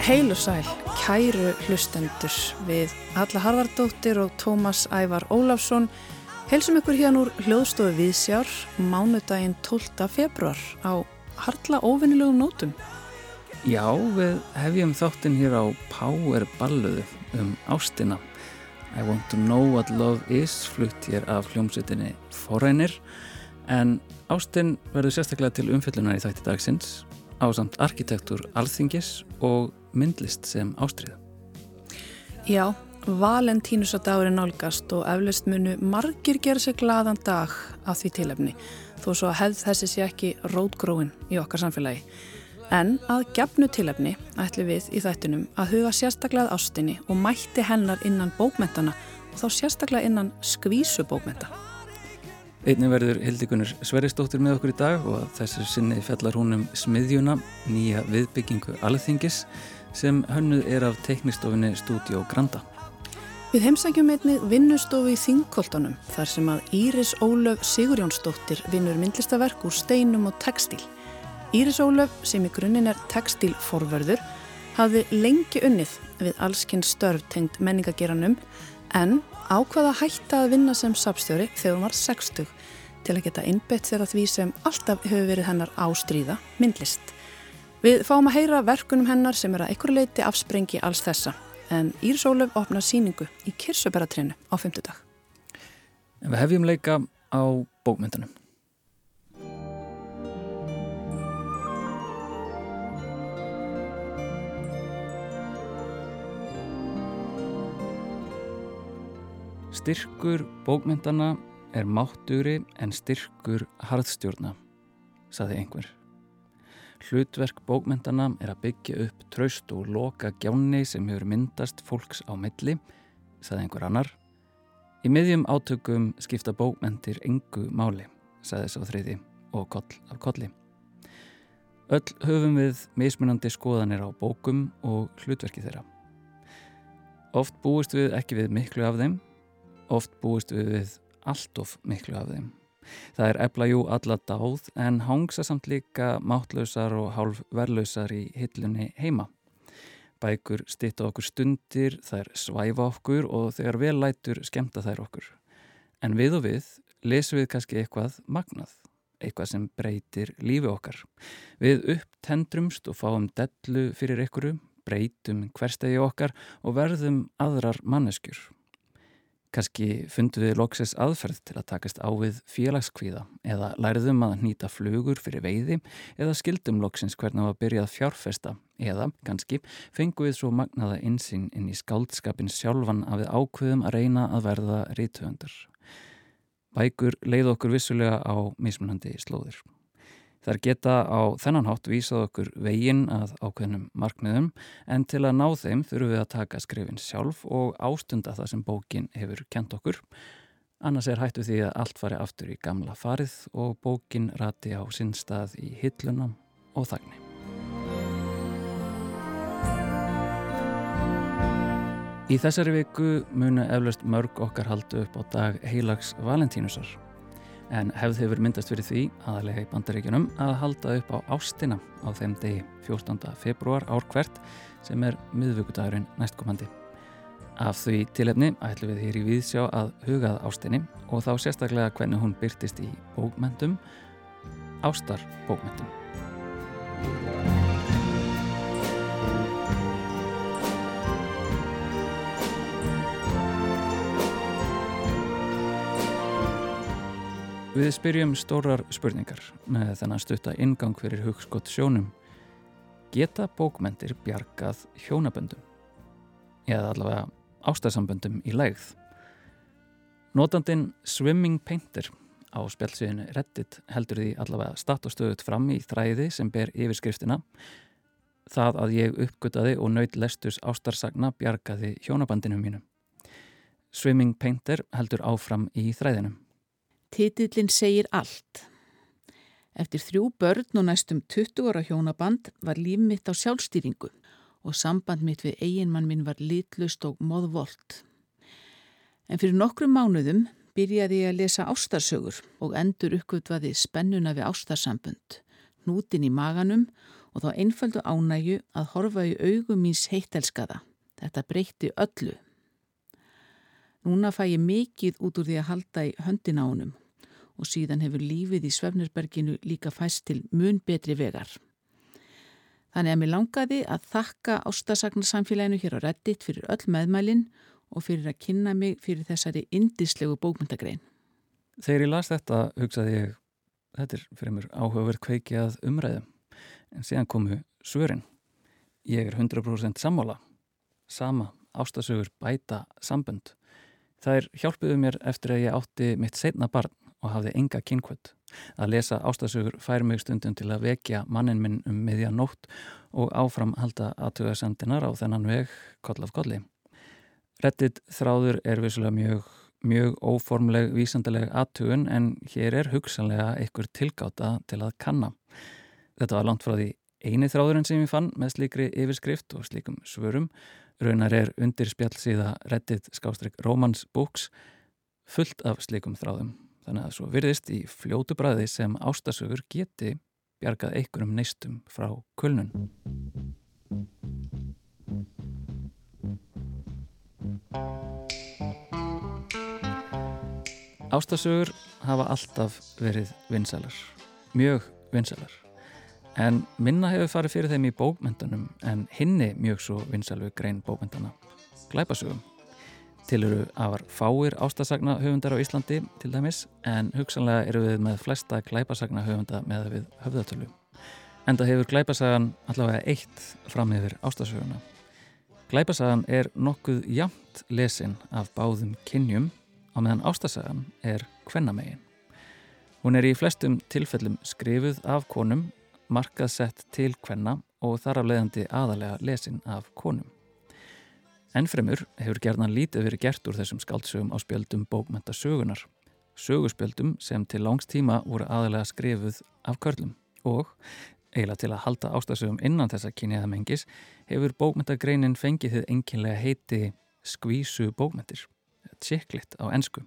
Heil og sæl, kæru hlustendur við Halla Harvardóttir og Tómas Ævar Ólafsson helsum ykkur hérna úr hljóðstofu Viðsjár mánudaginn 12. februar á harla óvinnilegum nótum. Já, við hefjum þáttinn hér á Power balluðu um ástina. I want to know what love is flutt hér af hljómsveitinni Forrænir en ástin verður sérstaklega til umfyllunar í þætti dagsins á samt arkitektur alþingis og myndlist sem ástriða. Já, Valentínusadagur er nálgast og eflaust munu margir gera sig glaðan dag af því tilefni þó svo að hefð þessi sé ekki rótgróin í okkar samfélagi. En að gefnu tilefni ætli við í þættinum að huga sérstaklega að ástinni og mætti hennar innan bókmentana og þá sérstaklega innan skvísubókmenta. Einnig verður Hildikunnur Sveristóttir með okkur í dag og þessu sinni fellar hún um smiðjuna, nýja viðbyggingu alþingis sem hönnuð er af teknistofinni Studio Granda. Við heimsækjum einnig vinnustofu í Þingkoltanum þar sem að Íris Ólöf Sigurjónsdóttir vinnur myndlistaverk úr steinum og textíl. Íris Ólöf, sem í grunninn er textílforvörður, hafði lengi unnið við allskinn störf tengt menningageranum en ákvaða hætta að vinna sem sapstjóri þegar hún var 60 til að geta innbett sér að því sem alltaf hefur verið hennar ástríða, myndlist. Við fáum að heyra verkunum hennar sem er að einhverju leiti afsprengi alls þessa en Íris Ólöf opnar síningu í Kirsuberatrinu á fymtudag. En við hefjum leika á bókmyndunum. Styrkur bókmyndana er máttugri en styrkur harðstjórna, saði einhver. Hlutverk bókmyndana er að byggja upp traust og loka gjánni sem hefur myndast fólks á milli, saði einhver annar. Í miðjum átökum skipta bókmyndir engu máli, saði sá þriði og koll af kolli. Öll höfum við mismunandi skoðanir á bókum og hlutverki þeirra. Oft búist við ekki við miklu af þeim, oft búist við við allt of miklu af þeim. Það er efla jú alla dáð en hangsa samt líka máttlausar og hálf verlausar í hillunni heima. Bækur stitta okkur stundir, þær svæfa okkur og þegar vel lætur skemta þær okkur. En við og við lesum við kannski eitthvað magnað, eitthvað sem breytir lífi okkar. Við upptendrumst og fáum dellu fyrir ykkuru, breytum hverstegi okkar og verðum aðrar manneskjur. Kanski fundum við loksis aðferð til að takast á við félagskvíða eða læriðum að nýta flugur fyrir veiði eða skildum loksins hvernig að byrja að fjárfesta eða kannski fengum við svo magnaða insýn inn í skáldskapin sjálfan að við ákveðum að reyna að verða rítuöndar. Bækur leið okkur vissulega á mismunandi slóðir. Þar geta á þennan hátt vísað okkur veginn að ákveðnum markmiðum en til að ná þeim þurfum við að taka skrifin sjálf og ástunda það sem bókin hefur kent okkur. Annars er hættu því að allt fari aftur í gamla farið og bókin rati á sinn stað í hillunam og þagni. Í þessari viku munu eflaust mörg okkar haldu upp á dag heilags Valentínusar en hefð hefur myndast fyrir því aðalega í bandaríkunum að halda upp á ástina á þeim degi 14. februar ár hvert sem er miðvöggudagurinn næstkomandi. Af því tilefni ætlum við hér í viðsjá að hugað ástinni og þá sérstaklega hvernig hún byrtist í bókmentum, ástarbókmentum. Við spyrjum stórar spurningar með þennan stutta ingang fyrir hugskott sjónum. Geta bókmentir bjargað hjónaböndum? Eða allavega ástarsamböndum í lægð? Notandin Swimming Painter á spjálsviðinu Reddit heldur því allavega statt og stöðut fram í þræði sem ber yfirskriftina Það að ég uppgötaði og nöyt lestus ástarsagna bjargaði hjónabandinu mínu. Swimming Painter heldur áfram í þræðinum. Titillin segir allt. Eftir þrjú börn og næstum 20 ára hjónaband var líf mitt á sjálfstýringu og samband mitt við eiginmann minn var litlust og móðvolt. En fyrir nokkrum mánuðum byrjaði ég að lesa ástarsögur og endur uppgötvaði spennuna við ástarsambund, nútin í maganum og þá einföldu ánægu að horfa í augum míns heittelskaða. Þetta breytti öllu. Núna fæ ég mikið út úr því að halda í höndin á honum og síðan hefur lífið í Svefnersberginu líka fæst til mun betri vegar. Þannig að mér langaði að þakka ástasagnasamfélaginu hér á Reddit fyrir öll meðmælinn og fyrir að kynna mig fyrir þessari indislegu bókmyndagrein. Þegar ég las þetta hugsaði ég, þetta er fyrir mér áhugaverð kveiki að umræðum, en síðan komu svörin. Ég er 100% sammála, sama ástasögur bæta sambönd Þær hjálpuðu mér eftir að ég átti mitt setna barn og hafði enga kynkvöld. Að lesa ástasögur fær mig stundum til að vekja mannin minn um miðja nótt og áfram halda aðtöðarsendinar á þennan veg koll af kolli. Reddit þráður er vissulega mjög, mjög óformleg vísandaleg aðtöðun en hér er hugsanlega einhver tilgáta til að kanna. Þetta var langt frá því eini þráðurinn sem ég fann með slíkri yfirskrift og slíkum svörum Raunar er undir spjallsíða Reddit skástrygg Romans Books fullt af slikum þráðum. Þannig að svo virðist í fljótu bræði sem ástasögur geti bjargað einhverjum neistum frá kulnun. Ástasögur hafa alltaf verið vinsælar. Mjög vinsælar. En minna hefur farið fyrir þeim í bókmyndunum en hinni mjög svo vinsalvu grein bókmyndana, glæpasögum. Til eru afar fáir ástasagna höfundar á Íslandi til dæmis en hugsanlega eru við með flesta glæpasagna höfunda með við höfðatölu. Enda hefur glæpasagan allavega eitt fram yfir ástasöguna. Glæpasagan er nokkuð jamt lesin af báðum kynjum á meðan ástasagan er kvennamegin. Hún er í flestum tilfellum skrifuð af konum markaðsett til hvenna og þar af leiðandi aðalega lesin af konum. Ennfremur hefur gerðan lítið verið gert úr þessum skaldsögum á spjöldum bókmenta sögunar. Söguspjöldum sem til langstíma voru aðalega skrifuð af körlum og, eiginlega til að halda ástasögum innan þessa kynniðamengis, hefur bókmentagreinin fengið þið enginlega heiti skvísu bókmentir, tjekklitt á ennsku.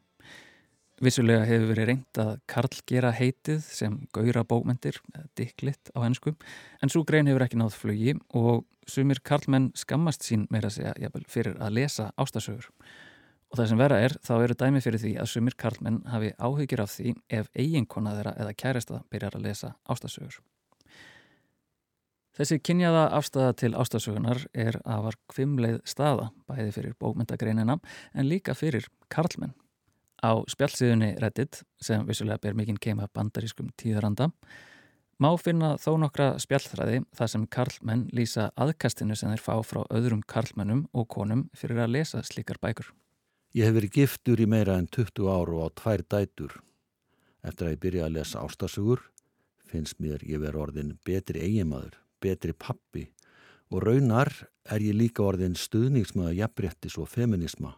Vissulega hefur verið reynd að Karl gera heitið sem gauðra bókmentir, dikklitt á hennsku, en svo grein hefur ekki náð flugi og sumir Karlmenn skammast sín meira að segja jafnvel, fyrir að lesa ástasögur. Og það sem vera er, þá eru dæmi fyrir því að sumir Karlmenn hafi áhugir af því ef eiginkona þeirra eða kærasta byrjar að lesa ástasögur. Þessi kynjaða afstæða til ástasögunar er afar kvimleið staða, bæði fyrir bókmentagreinina en líka fyrir Karlmenn. Á spjallsíðunni Reddit, sem vissulega ber mikinn keima bandarískum tíðaranda, má finna þó nokkra spjallþræði þar sem karlmenn lýsa aðkastinu sem þeir fá frá öðrum karlmennum og konum fyrir að lesa slíkar bækur. Ég hef verið giftur í meira en 20 áru á tvær dætur. Eftir að ég byrja að lesa ástasugur finnst mér ég verið orðin betri eigimaður, betri pappi og raunar er ég líka orðin stuðningsmaður jafnbrettis og feminisma.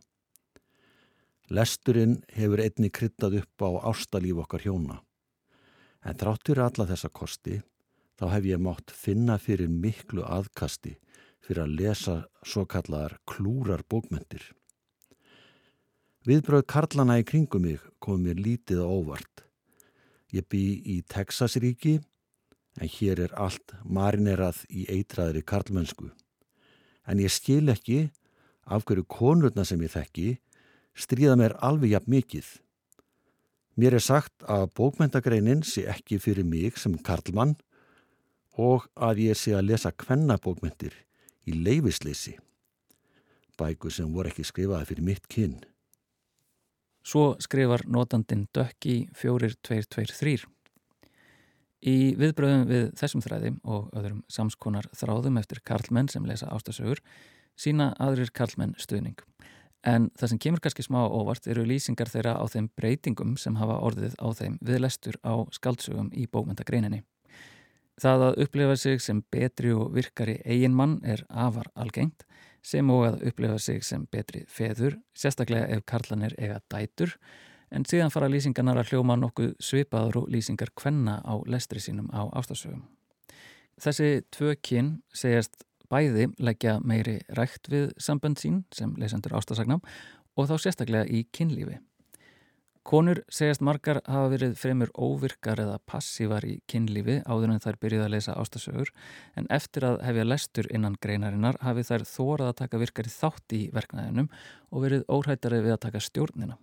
Lesturinn hefur einni kryttað upp á ástalíf okkar hjóna. En þráttur alla þessa kosti þá hef ég mátt finna fyrir miklu aðkasti fyrir að lesa svo kallar klúrar bókmyndir. Viðbröð Karlana í kringum mig kom mér lítið á óvart. Ég bý í Texasríki en hér er allt marinerað í eitraðri karlmönsku. En ég skil ekki af hverju konurna sem ég þekki stríða mér alveg jafn mikið. Mér er sagt að bókmyndagreinin sé ekki fyrir mig sem karlmann og að ég sé að lesa kvennabókmyndir í leifisleysi. Bæku sem voru ekki skrifaði fyrir mitt kinn. Svo skrifar notandin Dökki 4223. Í viðbröðum við þessum þræði og öðrum samskonar þráðum eftir karlmenn sem lesa ástasögur sína aðrir karlmenn stuðning. En það sem kemur kannski smá óvart eru lýsingar þeirra á þeim breytingum sem hafa orðið á þeim viðlestur á skaldsögum í bókmyndagreininni. Það að upplifa sig sem betri og virkari eiginmann er afar algengt sem og að upplifa sig sem betri feður, sérstaklega ef karlanir eiga dætur, en síðan fara lýsingarnar að hljóma nokkuð svipaður og lýsingar kvenna á lestri sínum á ástasögum. Þessi tvö kinn segjast bæði leggja meiri rægt við sambönd sín sem lesendur ástasagnam og þá sérstaklega í kinnlífi. Konur segjast margar hafa verið fremur óvirkar eða passívar í kinnlífi áður en þær byrjuð að lesa ástasögur en eftir að hefja lestur innan greinarinnar hafi þær þórað að taka virkari þátt í verknæðinum og verið óhættari við að taka stjórnina.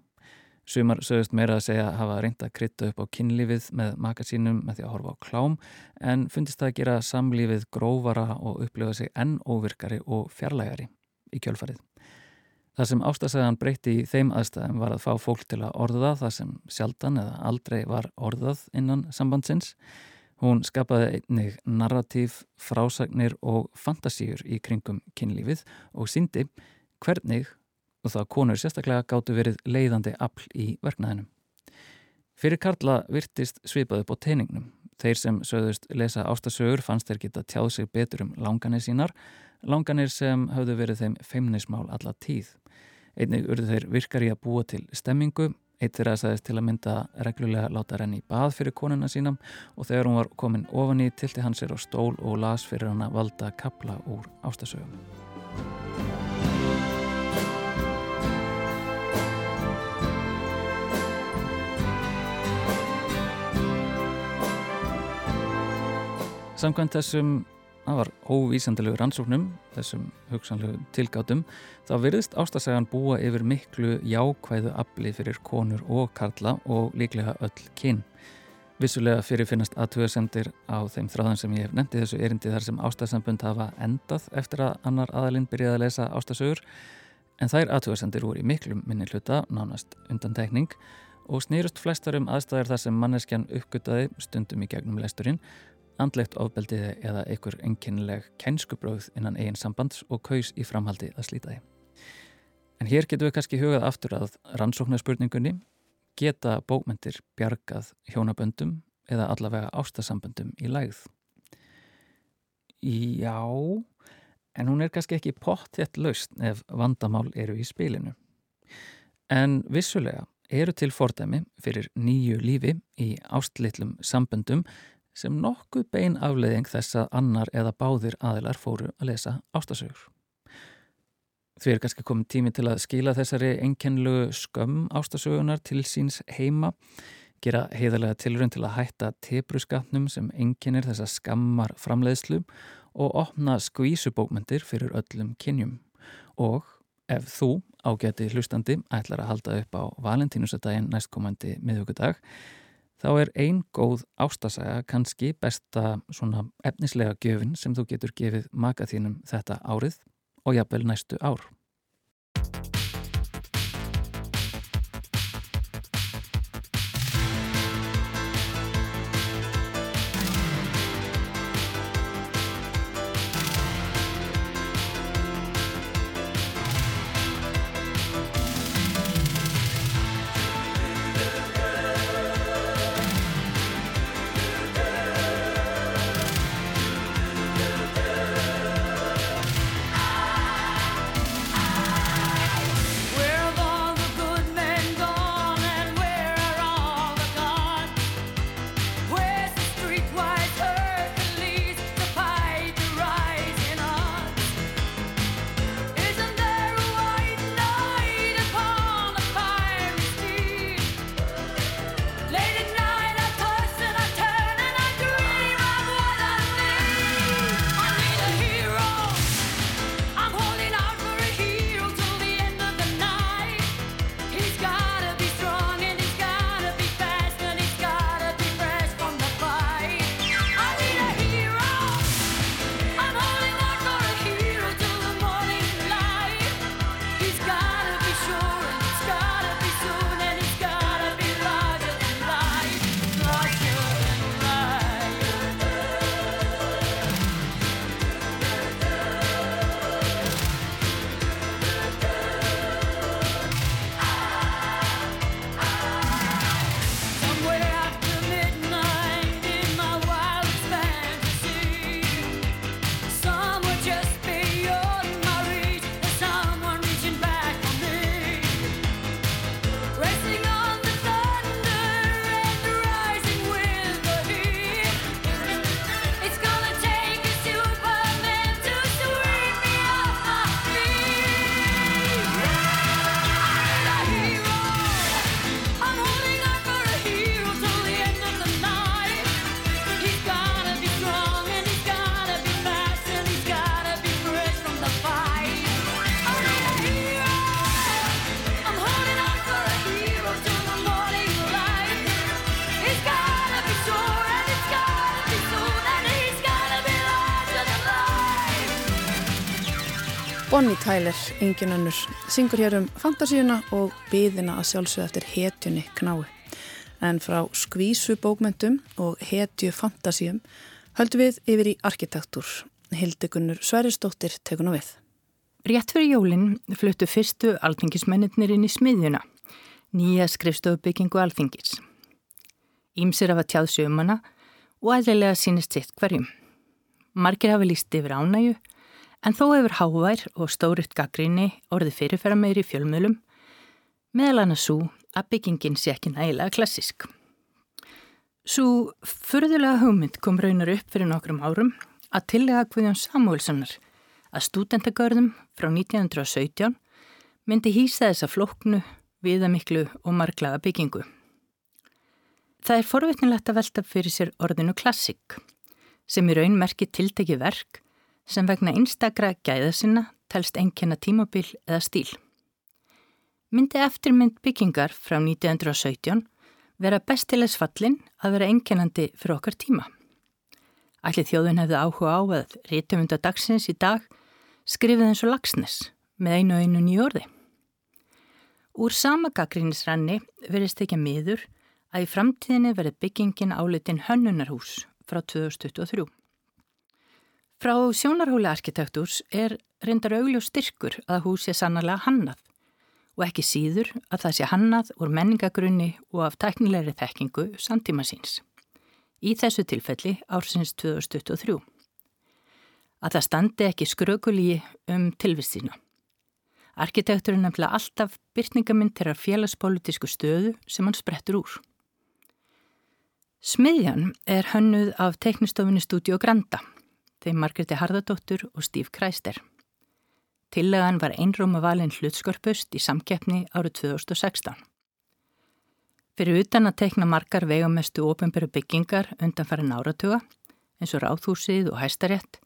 Sumar sögust meira að segja hafa reynda að krytta upp á kynlífið með makasínum með því að horfa á klám en fundist það að gera samlífið grófara og upplifa sig enn óvirkari og fjarlægari í kjölfarið. Það sem ástasæðan breytti í þeim aðstæðum var að fá fólk til að orða það sem sjaldan eða aldrei var orðað innan sambandsins. Hún skapaði einnig narratív, frásagnir og fantasíur í kringum kynlífið og síndi hvernig og það konur sérstaklega gáttu verið leiðandi afl í verknæðinum. Fyrir Karla virtist svipað upp á teiningnum. Þeir sem sögðust lesa ástasögur fannst þeir geta tjáð sig betur um langanir sínar, langanir sem hafðu verið þeim feimnismál alla tíð. Einnig urðu þeir virkar í að búa til stemmingu, eitt þeirra sagðist til að mynda reglulega láta renni í bað fyrir konuna sínam og þegar hún var komin ofan í tilti hans er á stól og las fyrir hann að valda kapla úr ástasögum. Samkvæmt þessum, það var óvísandilegu rannsóknum, þessum hugsanlegu tilgátum, þá virðist ástasagan búa yfir miklu jákvæðu afli fyrir konur og karla og líklega öll kyn. Vissulega fyrirfinnast aðtöðasendir á þeim þráðan sem ég hef nefndi þessu erindi þar sem ástasambund hafa endað eftir að annar aðalinn byrjaði að lesa ástasögur en þær aðtöðasendir voru í miklum minni hluta, nánast undan tekning og snýrust flestar um aðstæðar þar sem manneskjan uppgöttaði stundum í gegnum lesturinn andlegt ofbeldiði eða einhver enginleg kænskubröð innan eigin sambands og kaus í framhaldi að slíta því. En hér getum við kannski hugað aftur að rannsóknarspurningunni geta bókmyndir bjargað hjónaböndum eða allavega ástasamböndum í lægð. Já, en hún er kannski ekki potthett laust ef vandamál eru í spilinu. En vissulega eru til fordæmi fyrir nýju lífi í ástlitlum samböndum sem nokkuð bein afleiðing þess að annar eða báðir aðilar fóru að lesa ástasögur. Því er kannski komið tími til að skila þessari enkenlu skömm ástasögunar til síns heima, gera heiðarlega tilrönd til að hætta tebruskapnum sem enkenir þessa skammar framleiðslu og opna skvísubókmentir fyrir öllum kynjum. Og ef þú, ágæti hlustandi, ætlar að halda upp á valentínusadaginn næstkomandi miðugudag, þá er ein góð ástasaga kannski besta svona efnislega gjöfin sem þú getur gefið maka þínum þetta árið og jafnvel næstu ár. Tyler, engin önnur, syngur hér um fantasíuna og byðina að sjálfsögða eftir hetjunni knái. En frá skvísu bókmentum og hetju fantasíum höldum við yfir í arkitektúr. Hildekunnur Sveristóttir tekun á við. Rétt fyrir jólinn fluttu fyrstu alþingismennir inn í smiðjuna, nýja skrifstofbyggingu alþingis. Ímsir hafa tjáð sögumana og aðleilega sínist sitt hverjum. Margir hafa líst yfir ánægu En þó hefur hávær og stóriðt gaggrinni orðið fyrirferða meiri fjölmjölum, meðal annars svo að byggingin sé ekki nægilega klassisk. Svo fyrðulega hugmynd kom raunar upp fyrir nokkrum árum að tillega Guðjón Samuelssonar að stúdentagörðum frá 1917 myndi hýsa þessa floknu, viðamiklu og marglaða byggingu. Það er forvitnilegt að velta fyrir sér orðinu klassik sem í raun merki tilteki verk sem vegna einstakra gæða sinna telst enkenna tímobil eða stíl. Myndi eftirmynd byggingar frá 1917 vera bestilegs fallin að vera enkennandi fyrir okkar tíma. Allir þjóðun hefði áhuga á að rítumunda dagsins í dag skrifið eins og lagsnes með einu og einu nýjórði. Úr sama gaggrínisranni verist ekki miður að í framtíðinni verið byggingin álitin hönnunarhús frá 2023. Frá sjónarhóli arkitektúrs er reyndar augljós styrkur að hús sé sannarlega hannað og ekki síður að það sé hannað úr menningagrunni og af tæknilegri þekkingu samtíma síns. Í þessu tilfelli ársins 2023. Að það standi ekki skrökulíi um tilvistina. Arkitektur er nefnilega alltaf byrtingamind til að félagspolitísku stöðu sem hann sprettur úr. Smiðjan er hönnuð af teknistofinni Studio Granda þeim Margreti Harðardóttur og Steve Kreister. Tillegan var einróma valin hlutskörpust í samkeppni árið 2016. Fyrir utan að tekna margar vegamestu ofinbæru byggingar undan farin áratuga, eins og ráðhúsið og hæstarétt,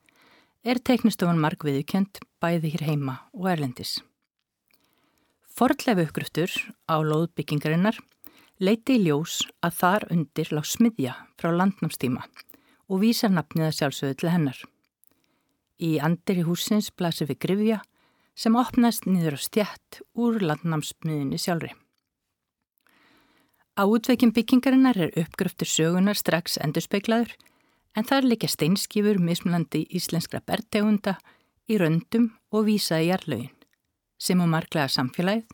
er teknistofan marg viðkjönd bæði hér heima og erlendis. Fordlefu uppgruftur á loðbyggingarinnar leiti í ljós að þar undir lág smiðja frá landnámstíma og vísar nafnið að sjálfsögðu til hennar. Í andir í húsins blasir við grifja sem opnast niður á stjætt úr landnámsmiðinni sjálfri. Á útveikin byggingarinnar er uppgröftur sögunar strax endurspeiklaður en þar leikja steinskifur mismunandi íslenskra bertegunda í röndum og vísa í jarlögin sem á marglega samfélagið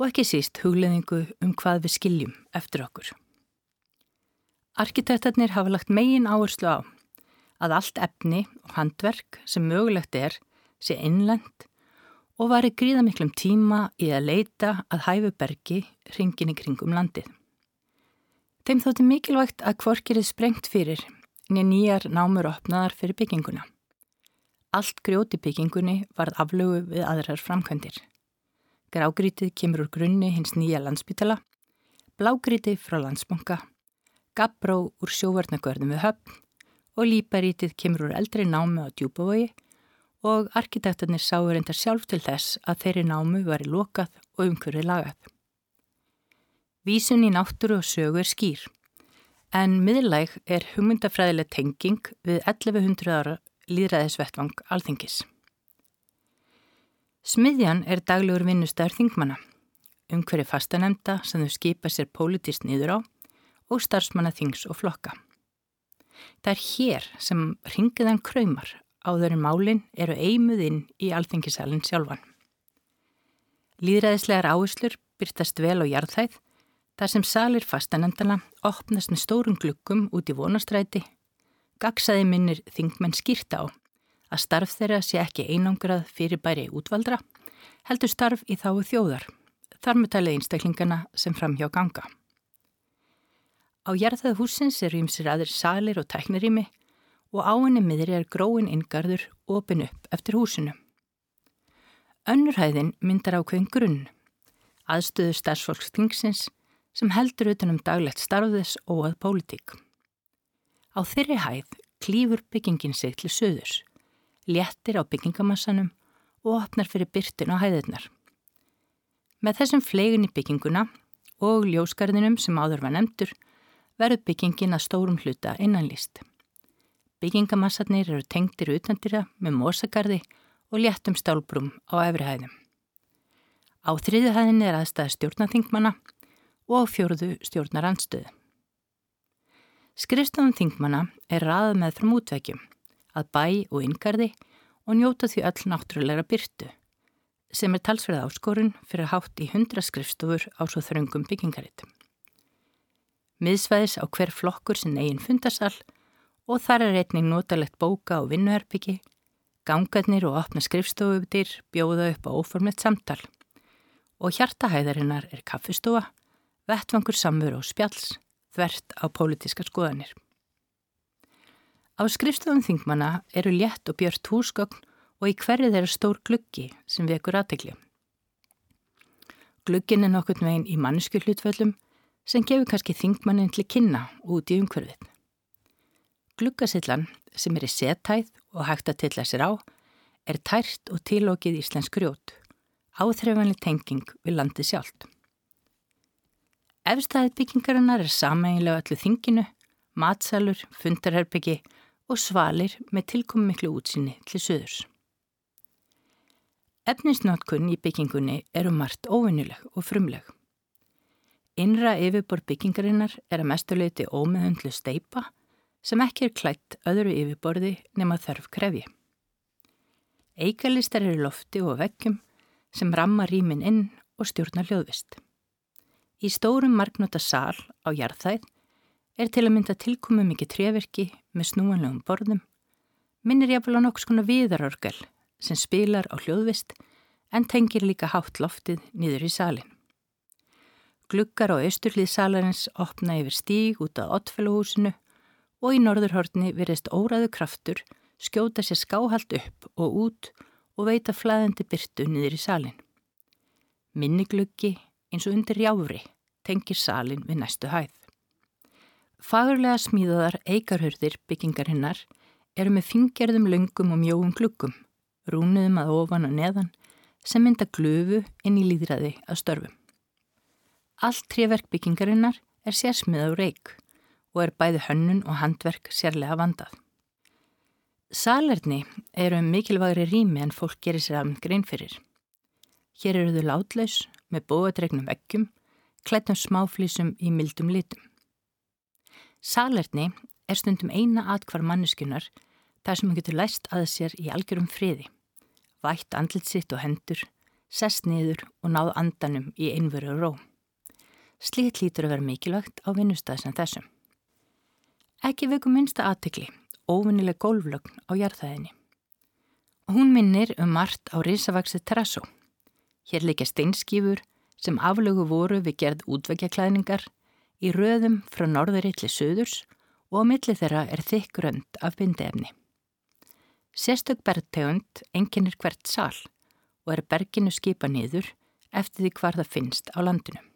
og ekki síst hugleðingu um hvað við skiljum eftir okkur. Arkitektarnir hafa lagt megin áherslu á að allt efni og handverk sem mögulegt er sé innlend og var í gríðamiklum tíma í að leita að hæfu bergi ringin í kringum landið. Þeim þótti mikilvægt að kvorkirið sprengt fyrir nýja nýjar námur opnaðar fyrir bygginguna. Allt grjóti byggingunni varð aflögu við aðrar framkvæmdir. Grágrítið kemur úr grunni hins nýja landsbytala, blágrítið frá landsbanka Gabró úr sjóvarnagörðum við höfn og líparítið kemur úr eldri námi á djúbavogi og arkitektarnir sáu reyndar sjálf til þess að þeirri námu var í lokað og umhverfið lagað. Vísun í náttúru og sögu er skýr, en miðlæg er hugmyndafræðileg tenging við 1100 ára líðræðisvettvang alþingis. Smiðjan er daglegur vinnustæður þingmanna, umhverfið fastanemda sem þau skipa sér pólitist nýður á og starfsmannaþings og flokka. Það er hér sem ringiðan kraumar áður en málinn eru eimuðinn í alþengisalinn sjálfan. Líðræðislegar áherslur byrtast vel á jarðhæð þar sem salir fastanendana opnast með stórum glukkum út í vonastræti, gagsaði minnir þingmenn skýrta á að starf þeirra sé ekki einangrað fyrir bæri útvaldra, heldur starf í þáu þjóðar, þar með talið einstaklingana sem fram hjá ganga. Á jarðað húsins eru ymsir aðrir salir og tæknirými og á henni miðri er gróin inngarður opin upp eftir húsinu. Önnurhæðin myndar ákveðin grunn, aðstöðu starfsfólksþingsins sem heldur utanum daglegt starfðis og að pólitík. Á þeirri hæð klýfur byggingin sig til söðurs, léttir á byggingamassanum og opnar fyrir byrtin á hæðirnar. Með þessum flegin í bygginguna og ljósgarðinum sem áður var nefndur verður byggingin að stórum hluta innanlýst. Byggingamassarnir eru tengtir utandira með mósagarði og léttum stálbrum á efrihæðum. Á þriðihæðinni er aðstæða stjórnaþingmanna og á fjóruðu stjórnarandstöðu. Skrifstofan þingmanna er raðað með frum útveikjum, að bæ og yngarði og njóta því öll náttúrulega byrtu, sem er talsverð áskorun fyrir hátt í hundra skrifstofur á svo þröngum byggingaritt. Miðsvæðis á hver flokkur sin eigin fundarsal og þar er einning notalegt bóka og vinnuherbyggi, gangarnir og opna skrifstofudir bjóða upp á óformlegt samtal og hjartahæðarinnar er kaffistofa, vettvangur samveru og spjalls, þvert á pólitiska skoðanir. Á skrifstofum þingmanna eru létt og björnt húsgögn og í hverju þeirra stór gluggi sem vekur aðtegli. Gluggin er nokkurn veginn í mannsku hlutföllum sem gefur kannski þingmannin til kynna út í umhverfið. Gluggasillan sem er í setæð og hægt að tilla sér á er tært og tilókið íslensk grjót, áþreifanli tenging við landi sjálft. Efstæðið byggingarinnar er sameinlega öllu þinginu, matsalur, fundarherbyggi og svalir með tilkomi miklu útsinni til söðurs. Efnisnótkunn í byggingunni eru margt óvinnuleg og frumleg. Innra yfirbor byggingarinnar er að mestuleiti ómiðundlu steipa sem ekki er klætt öðru yfirborði nema þörf krefji. Eikalistar eru lofti og veggjum sem ramma rýmin inn og stjórna hljóðvist. Í stórum marknóta sál á jarðæð er til að mynda tilkomu mikið treverki með snúanlegum borðum, minnir jáfnvel á nokks konar viðarorgal sem spilar á hljóðvist en tengir líka hátt loftið nýður í salin. Gluggar á austurlið salarins opna yfir stíg út á ottfæluhúsinu og í norðurhortni verist óraðu kraftur skjóta sér skáhald upp og út og veita flæðandi byrtu nýður í salin. Minnigluggi eins og undir jáfri tengir salin við næstu hæð. Fagurlega smíðaðar eigarhörðir byggingarinnar eru með fingerðum löngum og mjóum glukkum, rúnuðum að ofan og neðan sem mynda glöfu inn í líðræði að störfum. Allt tréverk byggingarinnar er sérsmið á reik og er bæði hönnun og handverk sérlega vandað. Salerni eru mikilvægri rými en fólk gerir sér aðeins grein fyrir. Hér eru þau látlaus með bóadregnum veggjum, klættum smáflísum í mildum litum. Salerni er stundum eina atkvar manneskunar þar sem hann getur læst að sér í algjörum friði, vætt andlitsitt og hendur, sest niður og náð andanum í einveru ró. Slíkt lítur að vera mikilvægt á vinnustæð sem þessum. Ekki veikum minnsta aðtikli, óvinnileg gólflögn á jarðæðinni. Hún minnir um margt á risavaksið terrasso Hér leikja steinskífur sem aflögu voru við gerð útveggjaklæðningar í röðum frá norðri til söðurs og á milli þeirra er þykk rönd af bindefni. Sérstök bergtegund enginnir hvert sál og er berginu skipa niður eftir því hvar það finnst á landinu.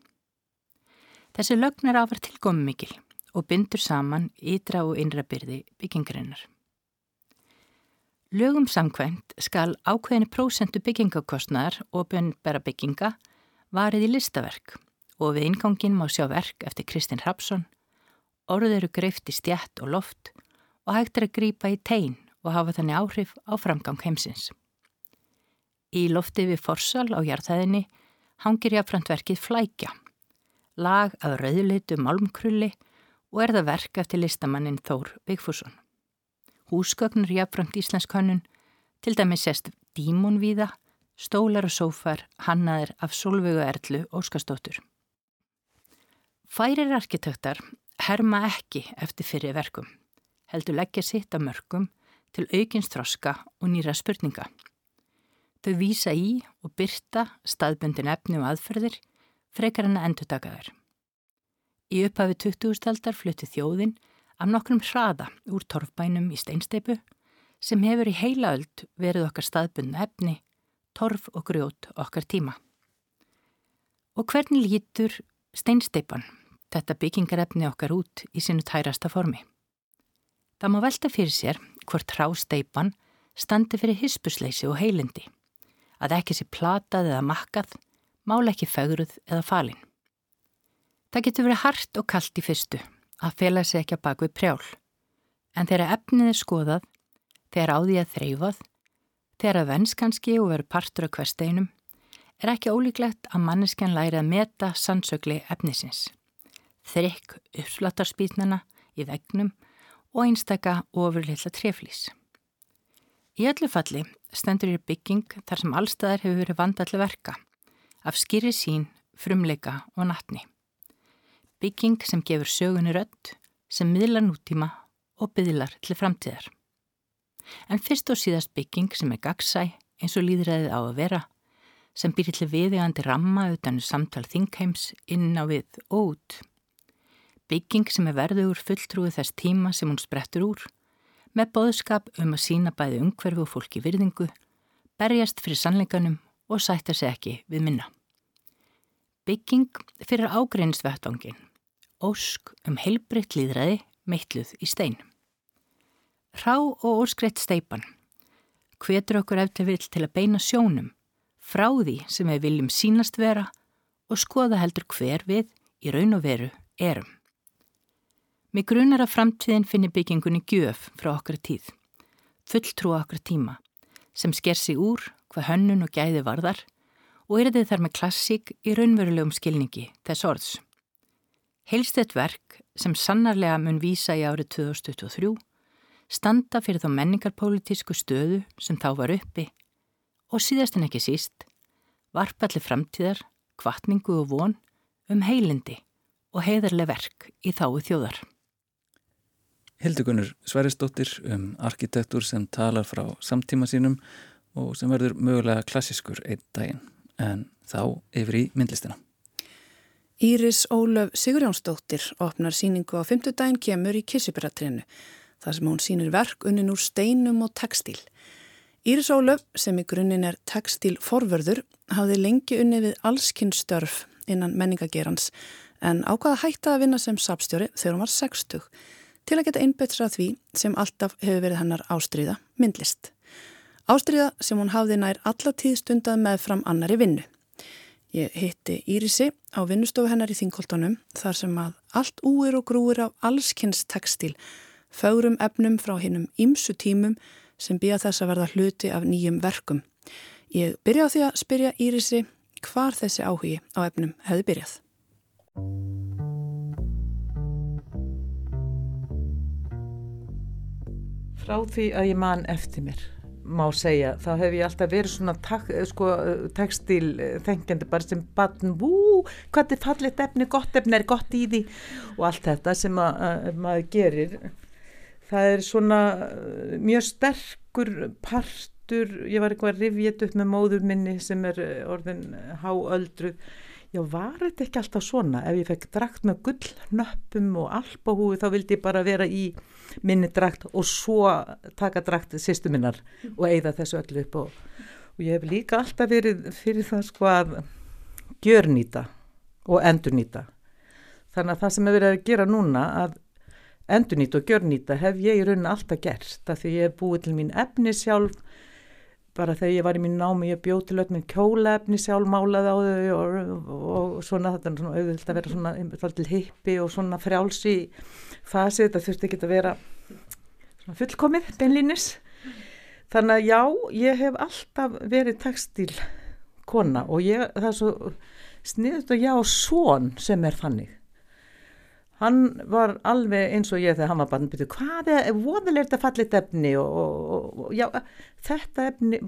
Þessi lögn er ávar tilgómi mikil og bindur saman ytra og innra byrði byggingarinnar. Lögum samkvæmt skal ákveðinu prósentu byggingakostnaðar og bönbæra bygginga varið í listaverk og við ingangin má sjá verk eftir Kristinn Hrapsson, orður eru greift í stjætt og loft og hægt er að grýpa í tegin og hafa þannig áhrif á framgang heimsins. Í lofti við forsal á jarðhæðinni hangir jáfnframt Flækja, lag af rauðleitu málmkrulli og er það verk eftir listamannin Þór Vigfússon. Húsgögnur jafnframt íslensk hönnun, til dæmi sest dímonvíða, stólar og sófar hannaðir af Solvögu Erlu Óskarsdóttur. Færir arkitektar herma ekki eftir fyrir verkum, heldur leggja sitt að mörgum til aukins þroska og nýra spurninga. Þau vísa í og byrta staðbundin efni og aðferðir frekar en að endur dagaður. Í upphafi 20. aldar flutti þjóðin af nokkrum hraða úr torfbænum í steinsteipu sem hefur í heila öld verið okkar staðbundna efni, torf og grjót okkar tíma. Og hvernig lítur steinsteipan, þetta byggingarefni okkar út í sinu tærasta formi? Það má velta fyrir sér hvort hrásteipan standi fyrir hispusleysi og heilindi, að ekki sé platað eða makkað, mála ekki fegruð eða falin. Það getur verið hart og kallt í fyrstu að fela sig ekki að baka við prjál. En þegar efnið er skoðað, þegar á því að þreyfað, Þegar að venskanski og veru partur af hversteinum er ekki ólíklegt að manneskjan læri að meta sannsögli efnisins. Þrykk uppslattarspýtnana í vegnum og einstaka ofurleila treflís. Í öllu falli stendur í bygging þar sem allstæðar hefur verið vandalli verka, af skýri sín, frumleika og nattni. Bygging sem gefur sögunni rödd, sem miðlar nútíma og byðlar til framtíðar. En fyrst og síðast bygging sem er gagsæ eins og líðræðið á að vera, sem býr til viðegandi ramma utan um samtal þingheims inn á við og út. Bygging sem er verður fulltrúið þess tíma sem hún sprettur úr, með boðskap um að sína bæði umhverfu og fólki virðingu, berjast fyrir sannleikanum og sætta sig ekki við minna. Bygging fyrir ágreinsvettvangin, ósk um heilbritt líðræði meitluð í stein. Rá og óskreitt steipan hvetur okkur eftir vill til að beina sjónum frá því sem við viljum sínast vera og skoða heldur hver við í raun og veru erum. Mér grunar að framtíðin finnir byggingunni gjöf frá okkar tíð, fulltrúa okkar tíma, sem sker sig úr hvað hönnun og gæði varðar og er þið þar með klassík í raunverulegum skilningi þess orðs. Heilst eitt verk sem sannarlega mun vísa í árið 2023 standa fyrir þá menningarpolítísku stöðu sem þá var uppi og síðast en ekki síst varpalli framtíðar, kvartningu og von um heilindi og heiðarlega verk í þáu þjóðar. Hildugunur Sveristóttir um arkitektur sem talar frá samtíma sínum og sem verður mögulega klassiskur einn daginn en þá yfir í myndlistina. Íris Ólöf Sigurjónsdóttir opnar síningu á fymtudaginn kemur í Kissiberatrinu þar sem hún sínir verk unnin úr steinum og tekstíl. Íris Ólöf, sem í grunninn er tekstílforverður, hafði lengi unni við allskynstörf innan menningagerans en ákvaða hætta að vinna sem sapstjóri þegar hún var 60 til að geta einbetra því sem alltaf hefur verið hennar ástriða, myndlist. Ástriða sem hún hafði nær allatíð stundað með fram annari vinnu. Ég hitti Írisi á vinnustofu hennar í Þingoltanum þar sem að allt úir og grúir af allskynstekstíl fögrum efnum frá hinnum ímsu tímum sem býja þess að verða hluti af nýjum verkum. Ég byrja á því að spyrja Írisi hvar þessi áhugi á efnum hefði byrjað. Frá því að ég man eftir mér má segja, þá hef ég alltaf verið svona tak, sko, tekstil þengjandi bara sem batn, vú, hvað er fallit efni, gott efni, er gott í því? Og allt þetta sem að, að maður gerir það er svona mjög sterkur partur, ég var eitthvað rivjet upp með móður minni sem er orðin háöldru já var þetta ekki alltaf svona? Ef ég fekk drakt með gullnöppum og albahúi þá vildi ég bara vera í minni drakt og svo taka drakt sýstu minnar og eigða þessu öllu upp og, og ég hef líka alltaf verið fyrir það sko að gjörnýta og endurnýta. Þannig að það sem hefur verið að gera núna að endurnýta og gjörnýta hef ég í rauninni alltaf gert það því ég hef búið til mín efni sjálf bara þegar ég var í mín námi ég bjóð til öll minn kjólaefni sjálf málaði á þau og, og, og svona þetta er svona auðvilt að vera svona til hippi og svona frjálsi fasi þetta þurfti ekki að vera svona fullkomið beinlínis. Þannig að já ég hef alltaf verið textil kona og ég það er svo sniðut og já svon sem er fannig hann var alveg eins og ég þegar hann var barn byrju, hvað er, voðileg er þetta fallit efni og, og, og já, þetta efni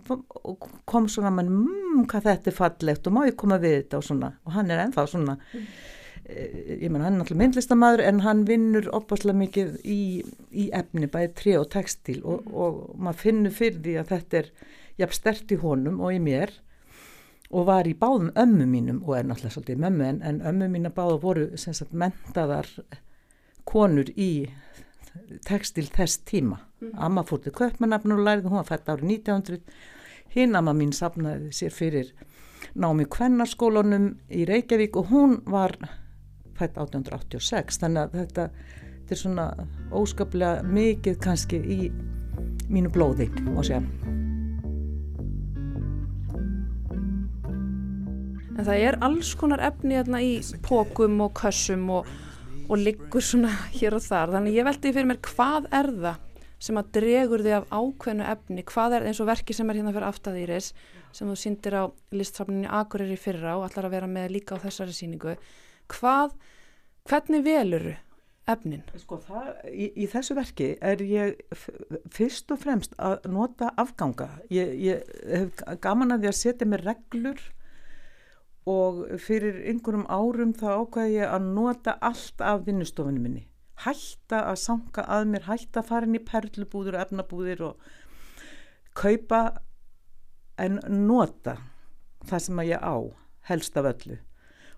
kom svona mann, mmm, hvað þetta er fallegt og má ég koma við þetta og svona og hann er ennþá svona mm. ég menn hann er náttúrulega myndlistamæður en hann vinnur opaslega mikið í, í efni, bæði tri og textil og, og maður finnur fyrir því að þetta er jafn stert í honum og í mér og var í báðum ömmu mínum og er náttúrulega svolítið mömmu en, en ömmu mína báða voru sagt, mentaðar konur í tekstil þess tíma. Mm. amma fór til köpmannafnur og lærið hún var fætt árið 1900 hinn amma mín sapnaði sér fyrir námi kvennarskólanum í Reykjavík og hún var fætt 1886 þannig að þetta, þetta er svona óskaplega mikið kannski í mínu blóði og sér En það er alls konar efni hérna í pókum og kössum og, og liggur svona hér og þar. Þannig ég veldi fyrir mér hvað er það sem að dregur þig af ákveðnu efni, hvað er eins og verki sem er hérna fyrir aftæðýris sem þú síndir á listtrafninni Akureyri fyrra og allar að vera með líka á þessari síningu hvað, hvernig veluru efnin? Sko það, í, í þessu verki er ég fyrst og fremst að nota afganga ég, ég hef gaman að því að setja mig reglur og fyrir einhverjum árum þá ákvæði ég að nota allt af vinnustofunum minni. Hætta að sanga að mér, hætta að fara inn í perlubúður og efnabúðir og kaupa en nota það sem að ég á helst af öllu.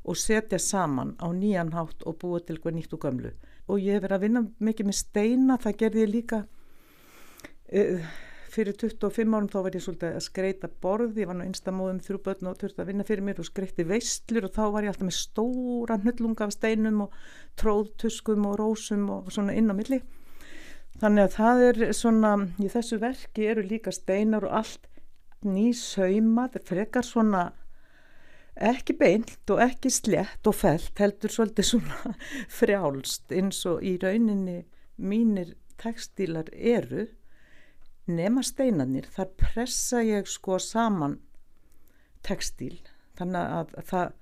Og setja saman á nýjan hátt og búa til hvað nýtt og gömlu. Og ég hef verið að vinna mikið með steina það gerði ég líka. Uh, fyrir 25 árum þá var ég svolítið að skreita borð, ég var nú einstamóðum þrjú börn og þurfti að vinna fyrir mér og skreitti veistlur og þá var ég alltaf með stóra hnullunga af steinum og tróðtuskum og rósum og svona inn á milli. Þannig að það er svona í þessu verki eru líka steinar og allt nýsauma það frekar svona ekki beint og ekki slett og felt heldur svolítið svona frjálst eins og í rauninni mínir tekstílar eru nema steinarnir þar pressa ég sko saman tekstíl þannig að það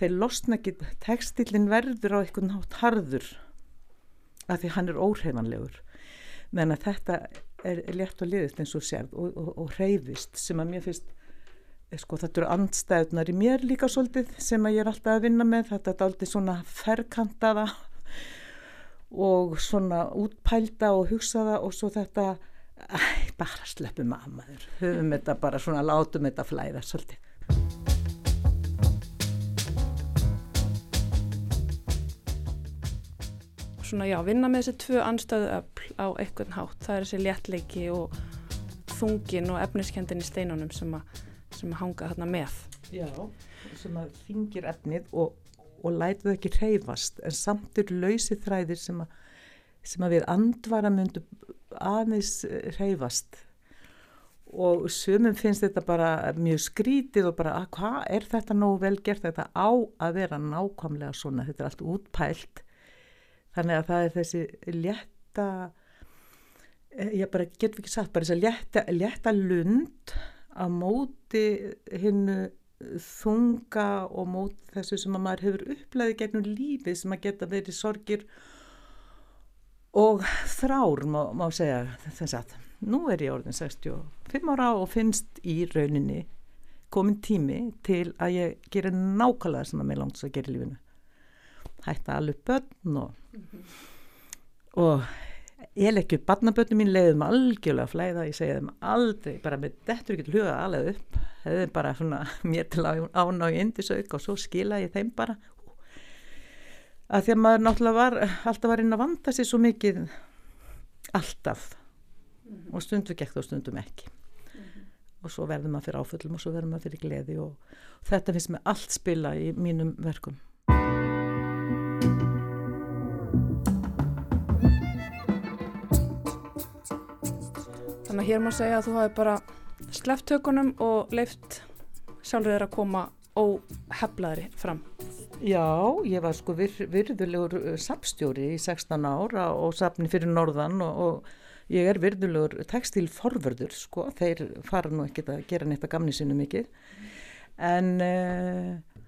þeir losna ekki, tekstílin verður á einhvern nátt harður af því hann er óhreifanlegur menn að þetta er létt og liðist eins og sérð og, og, og hreyfist sem að mér finnst eh, sko þetta eru andstæðunar í mér líka svolítið sem að ég er alltaf að vinna með. Þetta er aldrei svona ferkantaða og svona útpælda og hugsaða og svo þetta Æ, bara sleppum að maður. Höfum þetta bara svona, látum þetta flæða svolítið. Svona já, vinna með þessi tvö anstöðu öll á einhvern hátt, það er þessi léttleiki og þungin og efniskendin í steinunum sem að, sem að hanga þarna með. Já, sem að þingir efnið og, og þau ekki reyfast en samt eru lausi þræðir sem að, sem að við andvara myndum aðeins reyfast og sumum finnst þetta bara mjög skrítið og bara að hvað er þetta nógu vel gert? Þetta á að vera nákvæmlega svona þetta er allt útpælt. Þannig að það er þessi létta eh, ég bara getur ekki sagt bara þessi létta, létta lund á móti hinnu þunga og móti þessu sem að maður hefur upplæðið gegnum lífið sem að geta verið sorgir og þrár má, má segja þess að nú er ég orðin 65 ára og finnst í rauninni komin tími til að ég gerir nákvæmlega sem að mér langt að gera í lífinu hætta alveg börn og, mm -hmm. og ég legg upp barnabörnum mín leiðum algjörlega flæða, ég segja þeim aldrei bara með dettur ekki hluga alveg upp það er bara svona mér til án á í indisauk og svo skila ég þeim bara að því að maður náttúrulega var alltaf var inn að vanda sér svo mikið. Alltaf. Mm -hmm. og stundu gekk og stundum ekki. Mm -hmm. og svo verður maður fyrir áföllum og svo verður maður fyrir gleði og, og þetta finnst mér allt spila í mínum verkum. Þannig að hér má segja að þú hafi bara sleppt tökunum og leift sjálfur þeirra að koma óheflaðri fram Já, ég var sko vir, virðulegur uh, sapstjóri í 16 ára og sapni fyrir norðan og, og ég er virðulegur textilforverður sko, þeir fara nú ekki að gera neitt að gamni sinu mikið. En uh,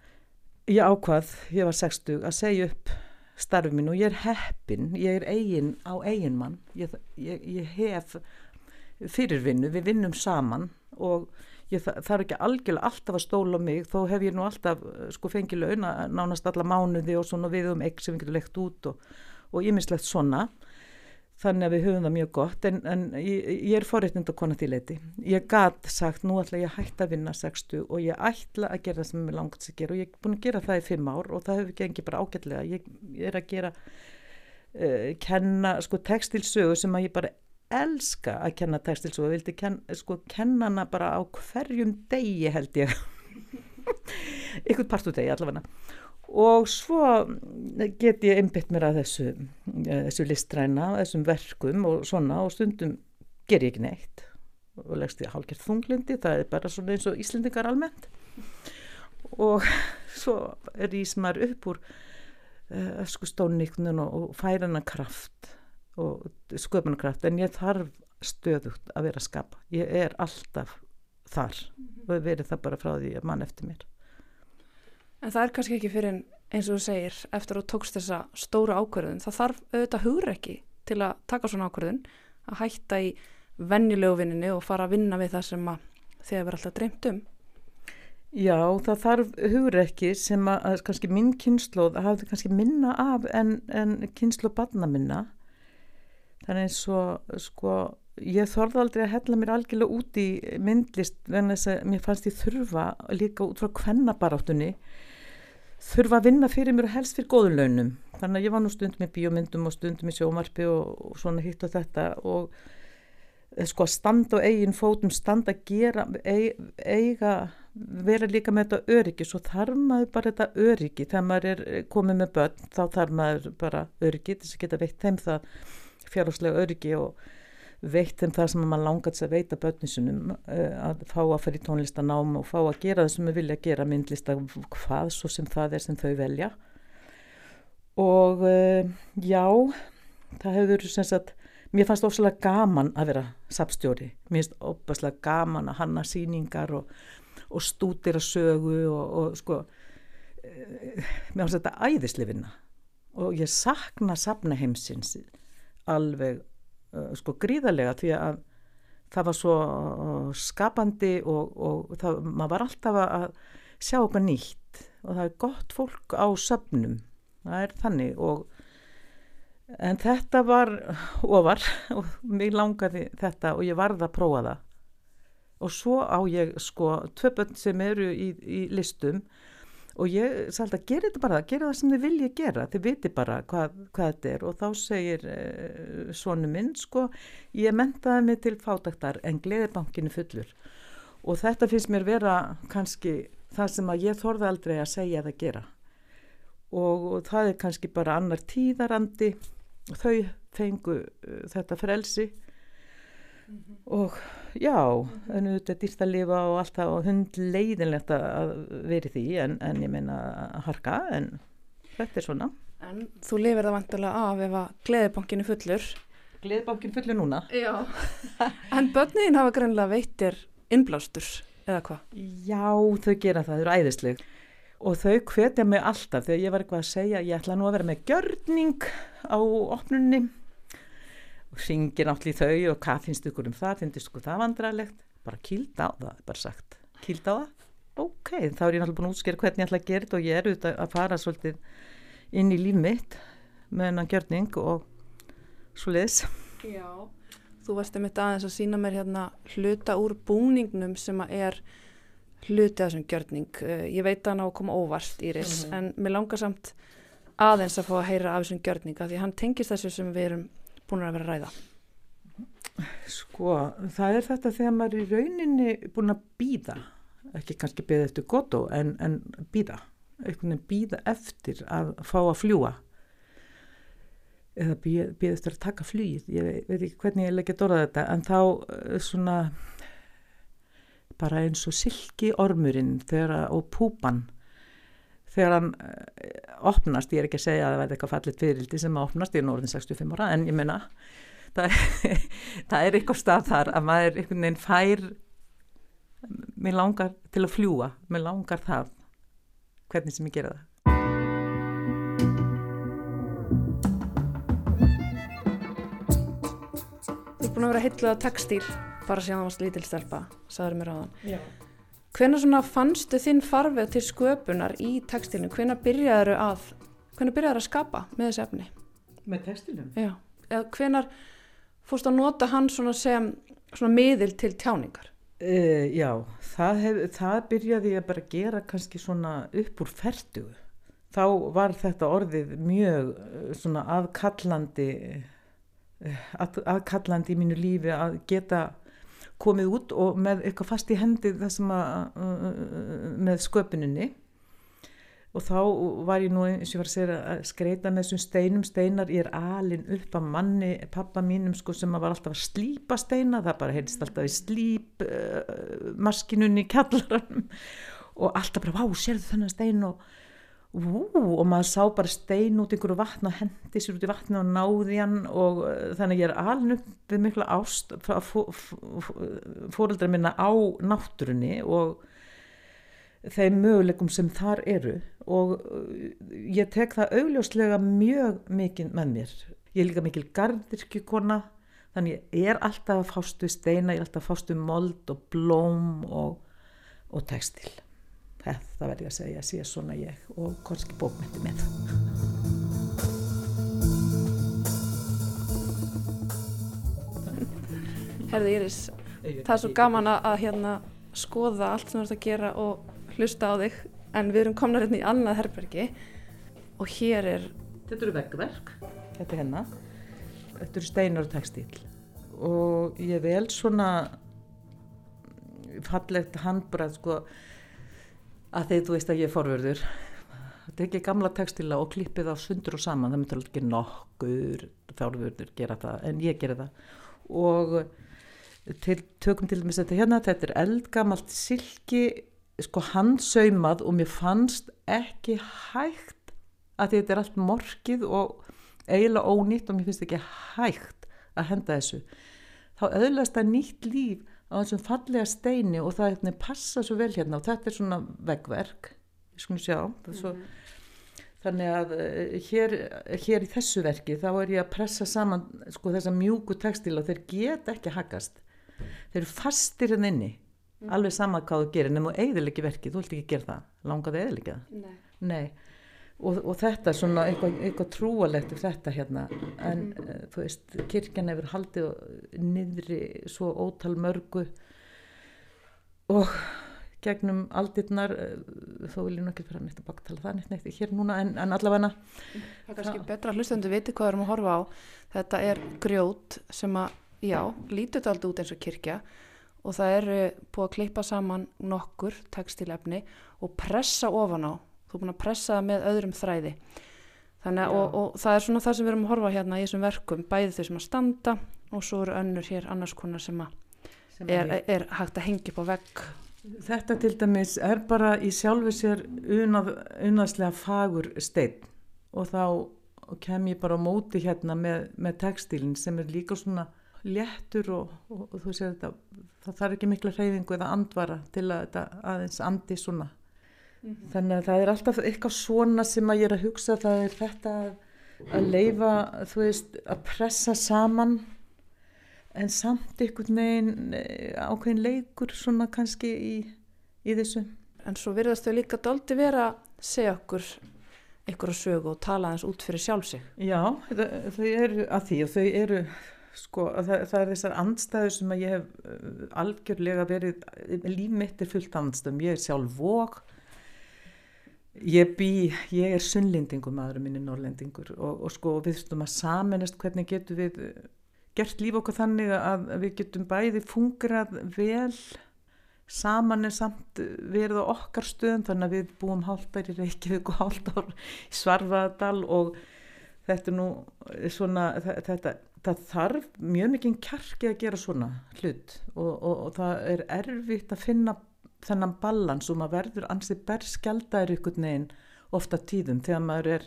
ég ákvað, ég var 60 að segja upp starfið minn og ég er heppin, ég er eigin á eigin mann, ég, ég, ég hef fyrirvinnu, við vinnum saman og ég þarf ekki algjörlega alltaf að stóla mig þó hef ég nú alltaf eh, sko fengið laun að nánast alla mánuði og svona við um egg sem við getum lekt út og ímislegt svona. Þannig að við höfum það mjög gott en, en ég, ég er forreitnind að kona til leiti ég gæt sagt nú ætla ég að hætta að vinna 60 og ég ætla að gera það sem ég langast að gera og ég er búin að gera það í 5 ár og það hefur gengið bara ágætlega. Ég, ég er að gera uh, kenna sko textilsögu sem að ég bara elska að kenna textilsögu, vildi ken, sko kenna hana bara á hverjum degi held ég. Ykkur partu degi allavega. Og svo get ég einbitt mér að þessu, eh, þessu listræna, þessum verkum og svona og stundum ger ég ekki neitt. Og leggst ég hálfgerð þunglindi, það er bara svona eins og Íslendingar almennt. Og svo er Ísmar upp úr eh, sko stónniknun og, og færana kraft og sköpunarkraft en ég þarf stöðugt að vera að skapa. Ég er alltaf þar og hef verið það bara frá því að mann eftir mér. En það er kannski ekki fyrir eins og þú segir eftir að tókst þessa stóra ákverðun það þarf auðvitað hugur ekki til að taka svona ákverðun að hætta í vennilegu vinninni og fara að vinna við það sem að þið hefur alltaf dreymt um. Já, það þarf hugur ekki sem að, að kannski minn kynnslóð hafði kannski minna af en, en kynnslóð barna minna þannig eins og sko ég þorði aldrei að hella mér algjörlega út í myndlist þess að mér fannst ég þurfa líka út frá kvennabaráttunni þurfa að vinna fyrir mér og helst fyrir góðunlaunum þannig að ég var nú stundum í bíómyndum og stundum í sjómarfi og, og svona hitt og þetta og eh, sko standa og eigin fótum standa að gera eiga vera líka með þetta öryggi. Svo þarf maður bara þetta öryggi. Þegar maður er komið með börn þá þarf maður bara öryggi þess að geta veitt þeim það fjárháslega öryggi og veitt þeim það sem maður langar til að veita börnisunum eh, að fá að fara í tónlistanám og fá að gera það sem við vilja gera myndlista hvað svo sem það er sem þau velja. Og uh, já það hefur sem sagt mér fannst óslega gaman að vera sapstjóri, mér finnst óslega gaman að hanna síningar og, og stúdira sögu og, og sko uh, mér fannst þetta æðislifinna og ég sakna sapna heimsins alveg uh, sko gríðarlega því að það var svo skapandi og, og það, maður var alltaf að sjá okkar nýtt og það er gott fólk á söfnum. Það er þannig og en þetta var ofar og mig langaði þetta og ég varði að prófa það. Og svo á ég sko tvö bönn sem eru í, í listum og ég sagði að gera þetta bara, gera það sem þið vilja gera, þið viti bara hvað, hvað þetta er. Og þá segir eh, svonu minn sko, ég mentaði mig til fátaktar en gleðibankinu fullur. Og þetta finnst mér vera kannski það sem að ég þorði aldrei að segja að gera. Og, og það er kannski bara annar tíðarandi. Þau fengu uh, þetta frelsi. Mm -hmm. og já, en þetta er dýrt að lifa og allt það og hund leiðinlegt að veri því en, en ég meina að harka en þetta er svona. En þú lifir það vantilega af ef að gleðibankinu fullur. Gleðibankinu fullur núna. Já, en börnin hafa greinlega veitir innblástur eða hvað? Já, þau gera það, þau eru æðisleg. Og þau hvetja mig alltaf þegar ég var eitthvað að segja ég ætla nú að vera með gjörning á opnunni og syngir náttúrulega þau og hvað finnst ykkur um það, finnst ykkur það vandrarlegt bara kýld á það, bara sagt. Kýld á það, ok, þá er ég náttúrulega búin að útskjera hvernig ég ætla að gera þetta og ég er auðvitað að fara svolítið inn í líf mitt með hennan gjörning og svo leiðis Já, þú varst einmitt aðeins að sína mér hérna hluta úr búningnum sem að er hluti af þessum gjörning. Eh, ég veit að hann á að koma óvart Íris mm -hmm. en mér langar samt aðeins að fá að heyra af þessum gjörninga því hann tengist þessu sem við erum búin að vera að ræða? Sko, það er þetta þegar maður er í rauninni búin að býða, ekki kannski býða eftir gotto en, en býða, einhvern veginn býða eftir að fá að fljúa eða býða eftir að taka flýð, ég veit, ekki hvernig ég leggja dórað þetta, en þá eh, svona bara eins og silki ormurinn þegar, og púpan þegar hann uh, opnast, ég er ekki að segja að það verði eitthvað fallit fyririldi sem að opnast, ég er norðin 65 ára, en ég menna það, það er eitthvað stað þar að maður einhvern veginn fær mér langar til að fljúa mér langar það hvernig sem ég gera það. Þú er búin að vera heitluða textíl bara síðan það varst lítilstelpa sagður mér á þann Hvenna svona fannstu þinn farfið til sköpunar í textilinu? Hvenna byrjaður að, að skapa með þessi efni? Með textilinu? Já, eða hvenna fórst að nota hann svona sem svona miðil til tjáningar? Uh, já, það, hef, það byrjaði ég bara að gera kannski svona upp úr ferdu. Þá var þetta orðið mjög eh, svona aðkallandi, eh, að, aðkallandi í mínu lífi að geta komið út og með eitthvað fast í hendi þessum að með sköpuninni. Og þá var ég nú eins og ég var að segja að skreita með þessum steinum. Steinar ég er alin upp að manni pappa mínum sko sem var alltaf að slípa steina. Það bara heitist alltaf í slíp uh, maskinunni kjallaranum. Og alltaf bara, vá, sérðu þennan stein? Og, Ú, og maður sá bara stein út einhverju vatn og hendi sér út í vatni og náði hann og uh, þannig ég er alveg upp við mikla ást fóreldra minna á náttúrunni og þeim möguleikum sem þar eru og uh, ég tek það augljóslega mjög mikið með mér. Ég er líka mikil gardirkjukona þannig ég er alltaf að fástu steina, ég er alltaf að fástu mold og blóm og, og textil þetta verður ég að segja, sé svona ég og korski bókmyndi með. Herði Íris það er svo gaman að, að hérna skoða allt sem þú ert að gera og hlusta á þig en við erum komna hérna í annað herbergi og hér er Þetta eru veggverk, þetta er hennar þetta eru steinar og textil og ég vel svona fallegt handbrað sko að þegar þú veist að ég er forverður þetta er ekki gamla textila og klippið á sundur og saman, það myndur ekki nokkur fjárvörður gera það en ég gera það. Og til, tökum til dæmis þetta hérna. Þetta er eldgamalt silki sko handsaumað og mér fannst ekki hægt að þetta er allt morkið og eiginlega ónýtt og mér finnst ekki hægt að henda þessu. Þá öðlast það nýtt líf á þessum fallega steini og það hérna, passa svo vel hérna og þetta er svona skulum sjá svo, mm -hmm. þannig að uh, hér, hér í þessu verki þá er ég að pressa saman sko þessa mjúku textil og þeir get ekki hakast þeir eru fastir hérna inni mm -hmm. alveg sama hvað þú gerir nema þú eigðilegi verki, þú vilt ekki gera það langaðu eigðilegi það Nei. Nei og, og þetta er svona eitthvað, eitthvað trúalegt um þetta hérna. En mm -hmm. þú veist, kirkjan hefur haldið niðri svo ótal mörgu. Og gegnum aldirnar uh, þó vil ég nokkið fyrir að neitt að baktala það neitt neitt hér núna en, en allavega. Það er kannski betra að hlustendu viti hvað við erum að horfa á. Þetta er grjót sem að já, lítur þetta aldrei út eins og kirkja. Og það er búið að klippa saman nokkur tekstilefni og pressa ofan á þú er búin að pressa það með öðrum þræði. Þannig að og, og það er svona það sem við erum að horfa hérna í þessum verkum. Bæði þau sem að standa og svo eru önnur hér annars konar sem að sem er, er, er hægt að hengja upp á vegg. Þetta til dæmis er bara í sjálfu sér unað, unaðslega fagur stein og þá kem ég bara á móti hérna með, með textilin sem er líka svona léttur og, og, og þú sér þetta það þarf ekki miklu hreyfingu eða andvara til að þetta aðeins andi svona Mm -hmm. Þannig að það er alltaf eitthvað svona sem að ég er að hugsa, það er þetta að leifa, þú veist, að pressa saman en samt einhvern veginn eh, ákveðin leikur svona kannski í, í þessu. En svo virðast þau líka doldi vera að segja okkur einhverja sögu og tala þess út fyrir sjálfsig. Já, þau eru að því og þau eru, sko, það, það er þessar andstæður sem að ég hef eh, algjörlega verið, líf mitt er fullt andstæðum, ég er sjálf vok, Ég bý, ég er sunnlendingur maður minni norrlendingur og, og sko við þurfum að samanast hvernig getum við eh, gert líf okkur þannig að við getum bæði fungrað vel saman en samt verið á okkar stöðum þannig að við búum hálfdær í Reykjavík og hálfdár í Svarfaðadal og þetta er nú svona þetta, það þarf mjög mikið kjarki að gera svona hlut og, og, og það er erfitt að finna þennan ballans og maður verður ansið berskjaldar ykkur neginn ofta tíðum þegar maður er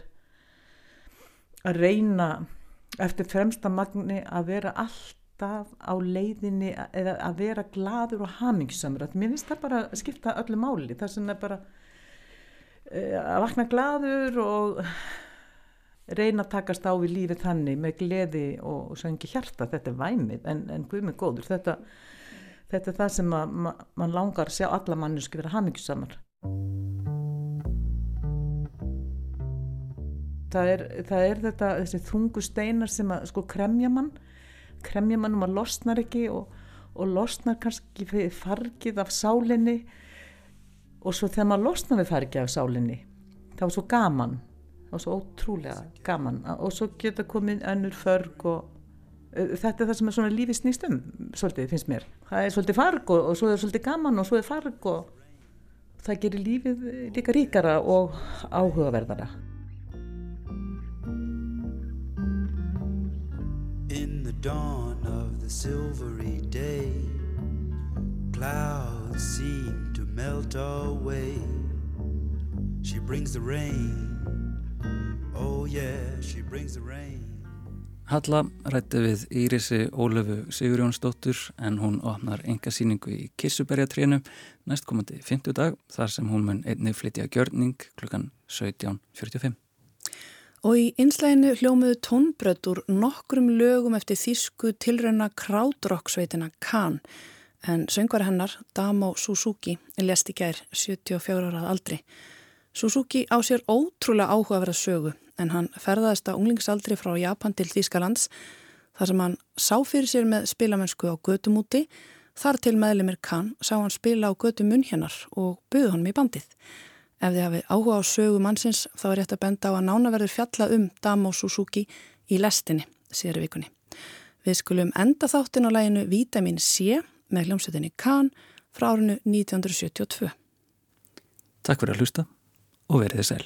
að reyna eftir fremsta magni að vera alltaf á leiðinni eða að vera gladur og hamingsamur mér finnst það bara að skipta öllu máli. Það sem er bara uh, að vakna gladur og reyna að takast á við lífið þannig með gleði og söngi hjarta. Þetta er væmið en, en guð mig góður þetta þetta er það sem mann langar að sjá alla mannsku vera hafmyggjusamar það er, það er þetta þessi þungu steinar sem að sko kremja mann kremja mann og maður losnar ekki og, og losnar kannski fyrir fargið af sálinni. Og svo þegar maður losnar við fargið af sálinni þá er svo gaman þá er svo ótrúlega gaman. Og svo geta komið önnur förg og þetta er það sem er lífið snýst um svolítið finnst mér það er svolítið farg og, og svo er svolítið gaman og svo er farg og það gerir lífið líka ríkara og áhugaverðara In the dawn of the silvery day Clouds seem to melt away She brings the rain. Oh yeah, she brings the rain. Halla rætti við Írisi Ólöfu Sigurjónsdóttur en hún opnar enga síningu í Kissuberjatrénu næstkomandi 50 dag þar sem hún mun einni flytja gjörning klukkan 17.45. Og í einslæginu hljómiðu tónbrödd úr nokkrum lögum eftir þýsku tilrauna krautroksveitina Kahn en söngvar hennar, Damo Suzuki, lest í gær 74 árað aldri. Suzuki á sér ótrúlega áhugaverða sögu en hann ferðaðist á unglingsaldri frá Japan til Þýskalands þar sem hann sá fyrir sér með spilamennsku á götumúti þar til meðlemið kann sá hann spila á götu munn og buðu hann í bandið. Ef þið hafið áhuga á sögu mannsins þá er rétt að benda á að nánaverður fjalla um Damo Suzuki í lestinni síðar vikunni. Við skulum enda þáttin á læginu Vitamin C með hljómsveitinni Kahn frá árinu 1972. Takk fyrir að hlusta og verið þið sæl.